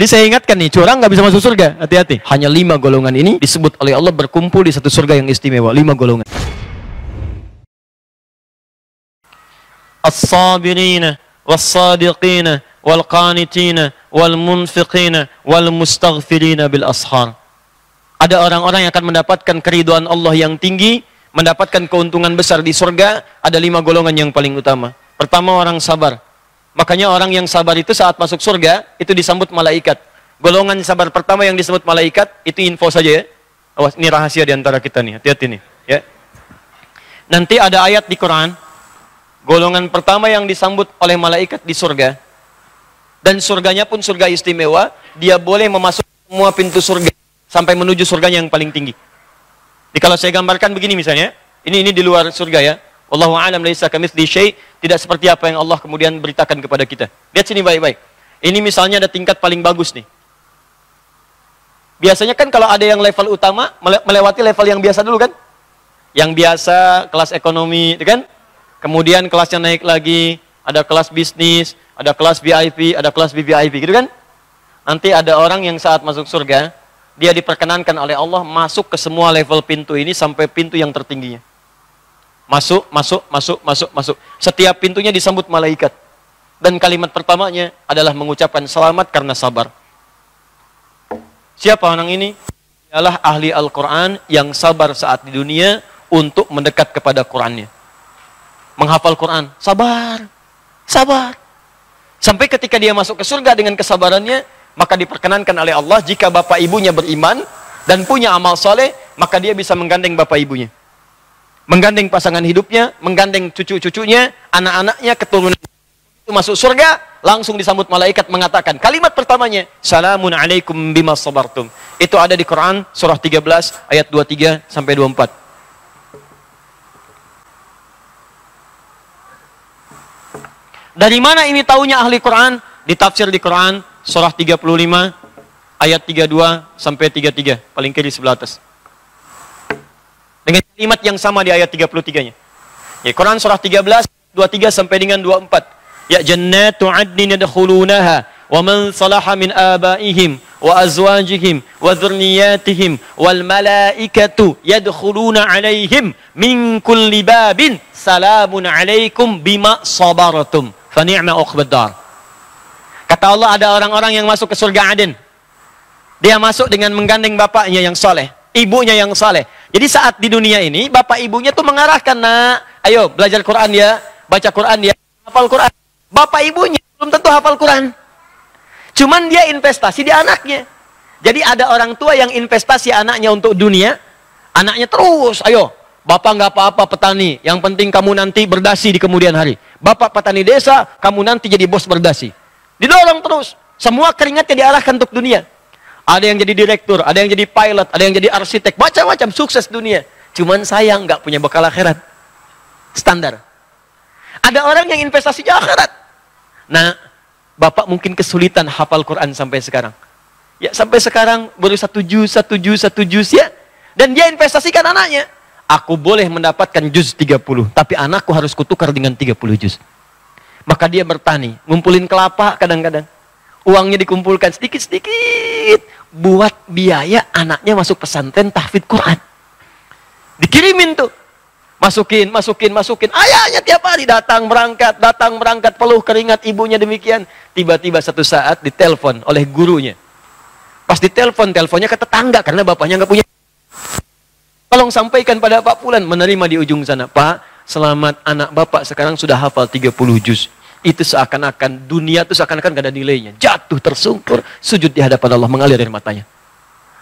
Jadi saya ingatkan nih, curang nggak bisa masuk surga. Hati-hati. Hanya lima golongan ini disebut oleh Allah berkumpul di satu surga yang istimewa. Lima golongan. As-sabirina, was-sadiqina, wal-qanitina, wal-munfiqina, wal-mustaghfirina bil ashar. Ada orang-orang yang akan mendapatkan keriduan Allah yang tinggi, mendapatkan keuntungan besar di surga. Ada lima golongan yang paling utama. Pertama orang sabar. Makanya orang yang sabar itu saat masuk surga, itu disambut malaikat. Golongan sabar pertama yang disebut malaikat, itu info saja ya. Awas, ini rahasia di antara kita nih, hati-hati nih. Ya. Nanti ada ayat di Quran, golongan pertama yang disambut oleh malaikat di surga, dan surganya pun surga istimewa, dia boleh memasuk semua pintu surga, sampai menuju surganya yang paling tinggi. Jadi kalau saya gambarkan begini misalnya, ini ini di luar surga ya, Wallahu a'lam laisa kamitsli syai, tidak seperti apa yang Allah kemudian beritakan kepada kita. Lihat sini baik-baik. Ini misalnya ada tingkat paling bagus nih. Biasanya kan kalau ada yang level utama melewati level yang biasa dulu kan? Yang biasa kelas ekonomi, kan? Kemudian kelasnya naik lagi, ada kelas bisnis, ada kelas VIP, ada kelas VVIP, gitu kan? Nanti ada orang yang saat masuk surga, dia diperkenankan oleh Allah masuk ke semua level pintu ini sampai pintu yang tertingginya. Masuk, masuk, masuk, masuk, masuk. Setiap pintunya disambut malaikat. Dan kalimat pertamanya adalah mengucapkan selamat karena sabar. Siapa orang ini? Ialah ahli Al-Quran yang sabar saat di dunia untuk mendekat kepada Qurannya. Menghafal Quran. Sabar. Sabar. Sampai ketika dia masuk ke surga dengan kesabarannya, maka diperkenankan oleh Allah jika bapak ibunya beriman dan punya amal soleh, maka dia bisa menggandeng bapak ibunya menggandeng pasangan hidupnya, menggandeng cucu-cucunya, anak-anaknya, keturunan itu masuk surga, langsung disambut malaikat mengatakan kalimat pertamanya, Salamun alaikum bima sabartum. Itu ada di Quran surah 13 ayat 23 sampai 24. Dari mana ini taunya ahli Quran? Ditafsir di Quran surah 35 ayat 32 sampai 33, paling kiri sebelah atas. Dengan kalimat yang sama di ayat 33-nya. Ya, Quran surah 13, 23 sampai dengan 24. Ya jannatu adnin yadkhulunaha wa man salaha min abaihim wa azwajihim wa dhurriyyatihim wal malaikatu yadkhuluna alaihim min kulli babin salamun alaikum bima sabartum fa ni'ma uqbad Kata Allah ada orang-orang yang masuk ke surga Aden. Dia masuk dengan menggandeng bapaknya yang soleh, ibunya yang soleh. Jadi saat di dunia ini, bapak ibunya tuh mengarahkan, nak, ayo belajar Quran ya, baca Quran ya, hafal Quran. Bapak ibunya belum tentu hafal Quran. Cuman dia investasi di anaknya. Jadi ada orang tua yang investasi anaknya untuk dunia, anaknya terus, ayo, bapak nggak apa-apa petani, yang penting kamu nanti berdasi di kemudian hari. Bapak petani desa, kamu nanti jadi bos berdasi. Didorong terus, semua keringatnya diarahkan untuk dunia. Ada yang jadi direktur, ada yang jadi pilot, ada yang jadi arsitek, macam-macam sukses dunia. Cuman sayang nggak punya bekal akhirat. Standar. Ada orang yang investasinya akhirat. Nah, Bapak mungkin kesulitan hafal Quran sampai sekarang. Ya, sampai sekarang baru satu juz, satu juz, satu juz ya. Dan dia investasikan anaknya. Aku boleh mendapatkan juz 30, tapi anakku harus kutukar dengan 30 juz. Maka dia bertani, ngumpulin kelapa kadang-kadang. Uangnya dikumpulkan sedikit-sedikit buat biaya anaknya masuk pesantren tahfidz Quran. Dikirimin tuh. Masukin, masukin, masukin. Ayahnya tiap hari datang berangkat, datang berangkat, peluh keringat ibunya demikian. Tiba-tiba satu saat ditelepon oleh gurunya. Pas ditelepon, teleponnya ke tetangga karena bapaknya nggak punya. Tolong sampaikan pada Pak Pulan menerima di ujung sana. Pak, selamat anak Bapak sekarang sudah hafal 30 juz itu seakan-akan dunia itu seakan-akan gak ada nilainya. Jatuh tersungkur, sujud di hadapan Allah mengalir air matanya.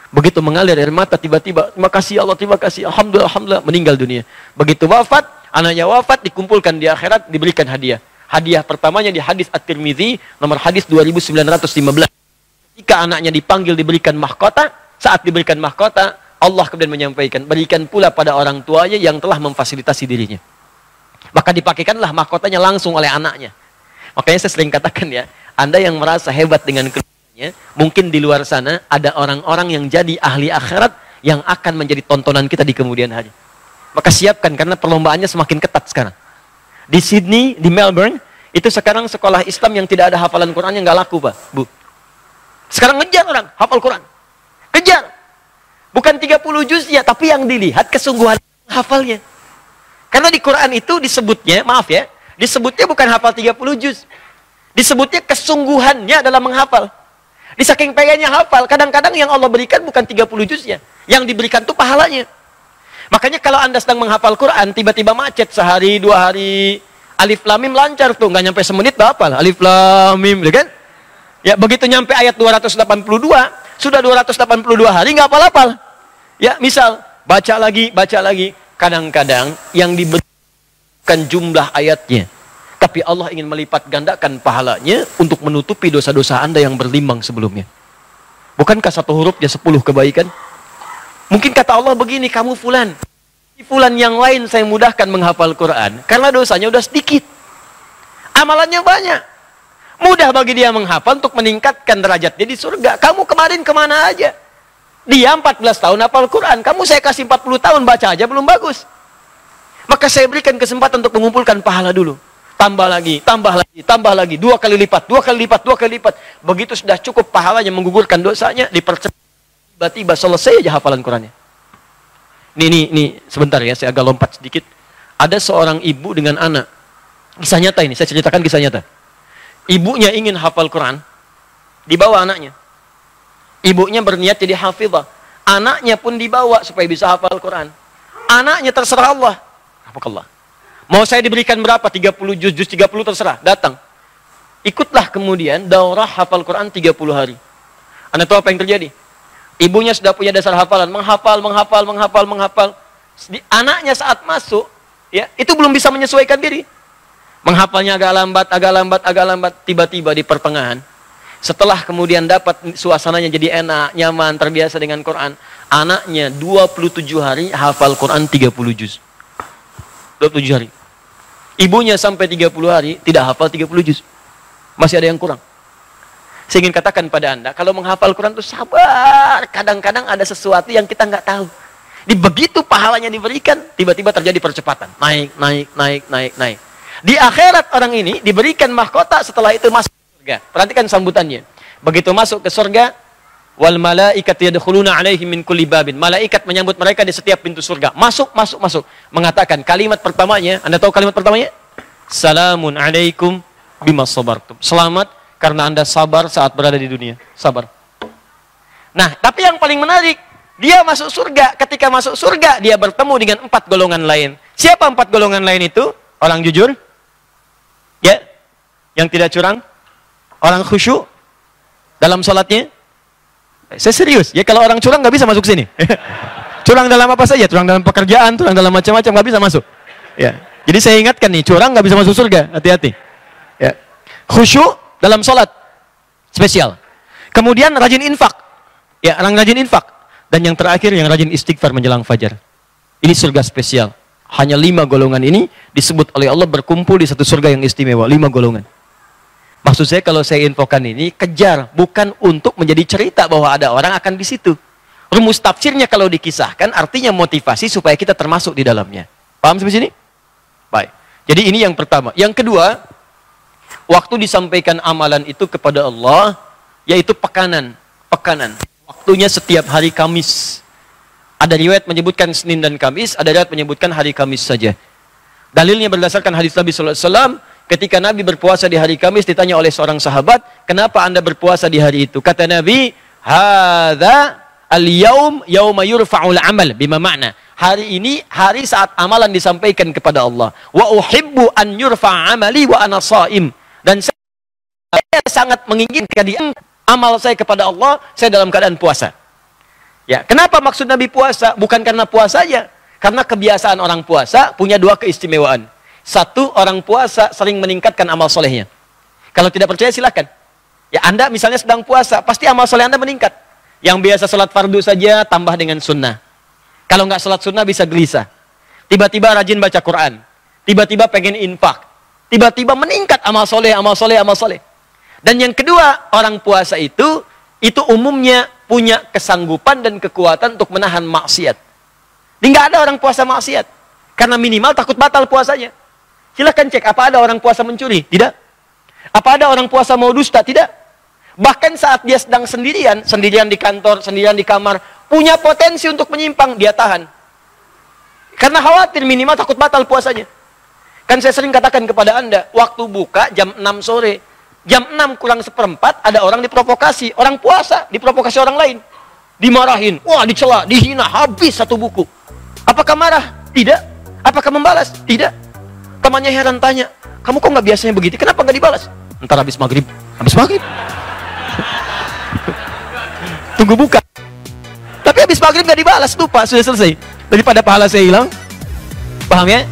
Begitu mengalir air mata tiba-tiba, terima kasih Allah, terima kasih, alhamdulillah, alhamdulillah, meninggal dunia. Begitu wafat, anaknya wafat dikumpulkan di akhirat diberikan hadiah. Hadiah pertamanya di hadis At-Tirmidzi nomor hadis 2915. Ketika anaknya dipanggil diberikan mahkota, saat diberikan mahkota, Allah kemudian menyampaikan, berikan pula pada orang tuanya yang telah memfasilitasi dirinya. Maka dipakaikanlah mahkotanya langsung oleh anaknya. Makanya saya sering katakan ya, Anda yang merasa hebat dengan keluarganya, mungkin di luar sana ada orang-orang yang jadi ahli akhirat yang akan menjadi tontonan kita di kemudian hari. Maka siapkan karena perlombaannya semakin ketat sekarang. Di Sydney, di Melbourne, itu sekarang sekolah Islam yang tidak ada hafalan Quran yang nggak laku, Pak, Bu. Sekarang ngejar orang, hafal Quran. Kejar. Bukan 30 juz ya, tapi yang dilihat kesungguhan hafalnya. Karena di Quran itu disebutnya, maaf ya, disebutnya bukan hafal 30 juz. Disebutnya kesungguhannya dalam menghafal. Di saking pengennya hafal, kadang-kadang yang Allah berikan bukan 30 juz ya. Yang diberikan tuh pahalanya. Makanya kalau anda sedang menghafal Quran, tiba-tiba macet sehari, dua hari, alif lamim lancar tuh, nggak nyampe semenit hafal. Alif lamim, ya kan? Ya begitu nyampe ayat 282, sudah 282 hari nggak hafal-hafal. Ya misal, baca lagi, baca lagi. Kadang-kadang yang diberikan jumlah ayatnya. Tapi Allah ingin melipat gandakan pahalanya untuk menutupi dosa-dosa anda yang berlimbang sebelumnya. Bukankah satu hurufnya sepuluh kebaikan? Mungkin kata Allah begini, kamu fulan. Fulan yang lain saya mudahkan menghafal Quran. Karena dosanya udah sedikit. Amalannya banyak. Mudah bagi dia menghafal untuk meningkatkan derajatnya di surga. Kamu kemarin ke mana aja? Dia 14 tahun hafal Quran. Kamu saya kasih 40 tahun baca aja belum bagus. Maka saya berikan kesempatan untuk mengumpulkan pahala dulu. Tambah lagi, tambah lagi, tambah lagi. Dua kali lipat, dua kali lipat, dua kali lipat. Begitu sudah cukup pahalanya menggugurkan dosanya, dipercepat tiba-tiba selesai aja hafalan Qurannya. Nih, nih, nih, sebentar ya, saya agak lompat sedikit. Ada seorang ibu dengan anak. Kisah nyata ini, saya ceritakan kisah nyata. Ibunya ingin hafal Quran, dibawa anaknya. Ibunya berniat jadi hafizah. Anaknya pun dibawa supaya bisa hafal Quran. Anaknya terserah Allah. Allah. Mau saya diberikan berapa? 30 juz, juz 30 terserah. Datang. Ikutlah kemudian daurah hafal Quran 30 hari. Anda tahu apa yang terjadi? Ibunya sudah punya dasar hafalan, menghafal, menghafal, menghafal, menghafal. Anaknya saat masuk, ya itu belum bisa menyesuaikan diri. Menghafalnya agak lambat, agak lambat, agak lambat. Tiba-tiba di pertengahan, setelah kemudian dapat suasananya jadi enak, nyaman, terbiasa dengan Quran. Anaknya 27 hari hafal Quran 30 juz. 27 hari. Ibunya sampai 30 hari tidak hafal 30 juz. Masih ada yang kurang. Saya ingin katakan pada Anda, kalau menghafal Quran itu sabar. Kadang-kadang ada sesuatu yang kita nggak tahu. Di begitu pahalanya diberikan, tiba-tiba terjadi percepatan. Naik, naik, naik, naik, naik. Di akhirat orang ini diberikan mahkota setelah itu masuk surga. Perhatikan sambutannya. Begitu masuk ke surga, wal malaikat yadkhuluna alaihim min kulli babin. Malaikat menyambut mereka di setiap pintu surga. Masuk, masuk, masuk. Mengatakan kalimat pertamanya, Anda tahu kalimat pertamanya? Salamun alaikum bima sabartum. Selamat karena Anda sabar saat berada di dunia. Sabar. Nah, tapi yang paling menarik, dia masuk surga. Ketika masuk surga, dia bertemu dengan empat golongan lain. Siapa empat golongan lain itu? Orang jujur? Ya? Yang tidak curang? Orang khusyuk? Dalam sholatnya? Saya serius. Ya kalau orang curang nggak bisa masuk sini. curang dalam apa saja? Curang dalam pekerjaan, curang dalam macam-macam nggak bisa masuk. Ya. Jadi saya ingatkan nih, curang nggak bisa masuk surga. Hati-hati. Ya. Khusyuk dalam sholat spesial. Kemudian rajin infak. Ya, orang rajin infak. Dan yang terakhir yang rajin istighfar menjelang fajar. Ini surga spesial. Hanya lima golongan ini disebut oleh Allah berkumpul di satu surga yang istimewa. Lima golongan. Maksud saya kalau saya infokan ini, kejar. Bukan untuk menjadi cerita bahwa ada orang akan di situ. Rumus tafsirnya kalau dikisahkan artinya motivasi supaya kita termasuk di dalamnya. Paham sampai sini? Baik. Jadi ini yang pertama. Yang kedua, waktu disampaikan amalan itu kepada Allah yaitu pekanan, pekanan. Waktunya setiap hari Kamis. Ada riwayat menyebutkan Senin dan Kamis, ada riwayat menyebutkan hari Kamis saja. Dalilnya berdasarkan hadis Nabi sallallahu alaihi wasallam ketika Nabi berpuasa di hari Kamis ditanya oleh seorang sahabat, "Kenapa Anda berpuasa di hari itu?" Kata Nabi, "Hadza al-yaum yauma yurfa'ul amal." Bima makna? Hari ini hari saat amalan disampaikan kepada Allah. Wa uhibbu an yurfa' amali wa ana shaim. Dan saya sangat menginginkan dia amal saya kepada Allah, saya dalam keadaan puasa. Ya, kenapa maksud Nabi puasa? Bukan karena puasanya, karena kebiasaan orang puasa punya dua keistimewaan. Satu, orang puasa sering meningkatkan amal solehnya. Kalau tidak percaya silahkan. Ya, Anda misalnya sedang puasa, pasti amal soleh Anda meningkat. Yang biasa sholat fardu saja, tambah dengan sunnah. Kalau nggak sholat sunnah bisa gelisah. Tiba-tiba rajin baca Quran. Tiba-tiba pengen infak. Tiba-tiba meningkat amal soleh, amal soleh, amal soleh. Dan yang kedua, orang puasa itu, itu umumnya punya kesanggupan dan kekuatan untuk menahan maksiat. Ini ada orang puasa maksiat. Karena minimal takut batal puasanya. Silahkan cek, apa ada orang puasa mencuri? Tidak. Apa ada orang puasa mau dusta? Tidak. Bahkan saat dia sedang sendirian, sendirian di kantor, sendirian di kamar, punya potensi untuk menyimpang, dia tahan. Karena khawatir minimal takut batal puasanya. Kan saya sering katakan kepada Anda, waktu buka jam 6 sore, jam 6 kurang seperempat ada orang diprovokasi, orang puasa, diprovokasi orang lain. Dimarahin, wah dicela, dihina, habis satu buku. Apakah marah? Tidak. Apakah membalas? Tidak. Temannya heran tanya, kamu kok nggak biasanya begitu? Kenapa nggak dibalas? Ntar habis maghrib. Habis maghrib. Tunggu buka. Tapi habis maghrib nggak dibalas, lupa, sudah selesai. Daripada pahala saya hilang. Paham ya?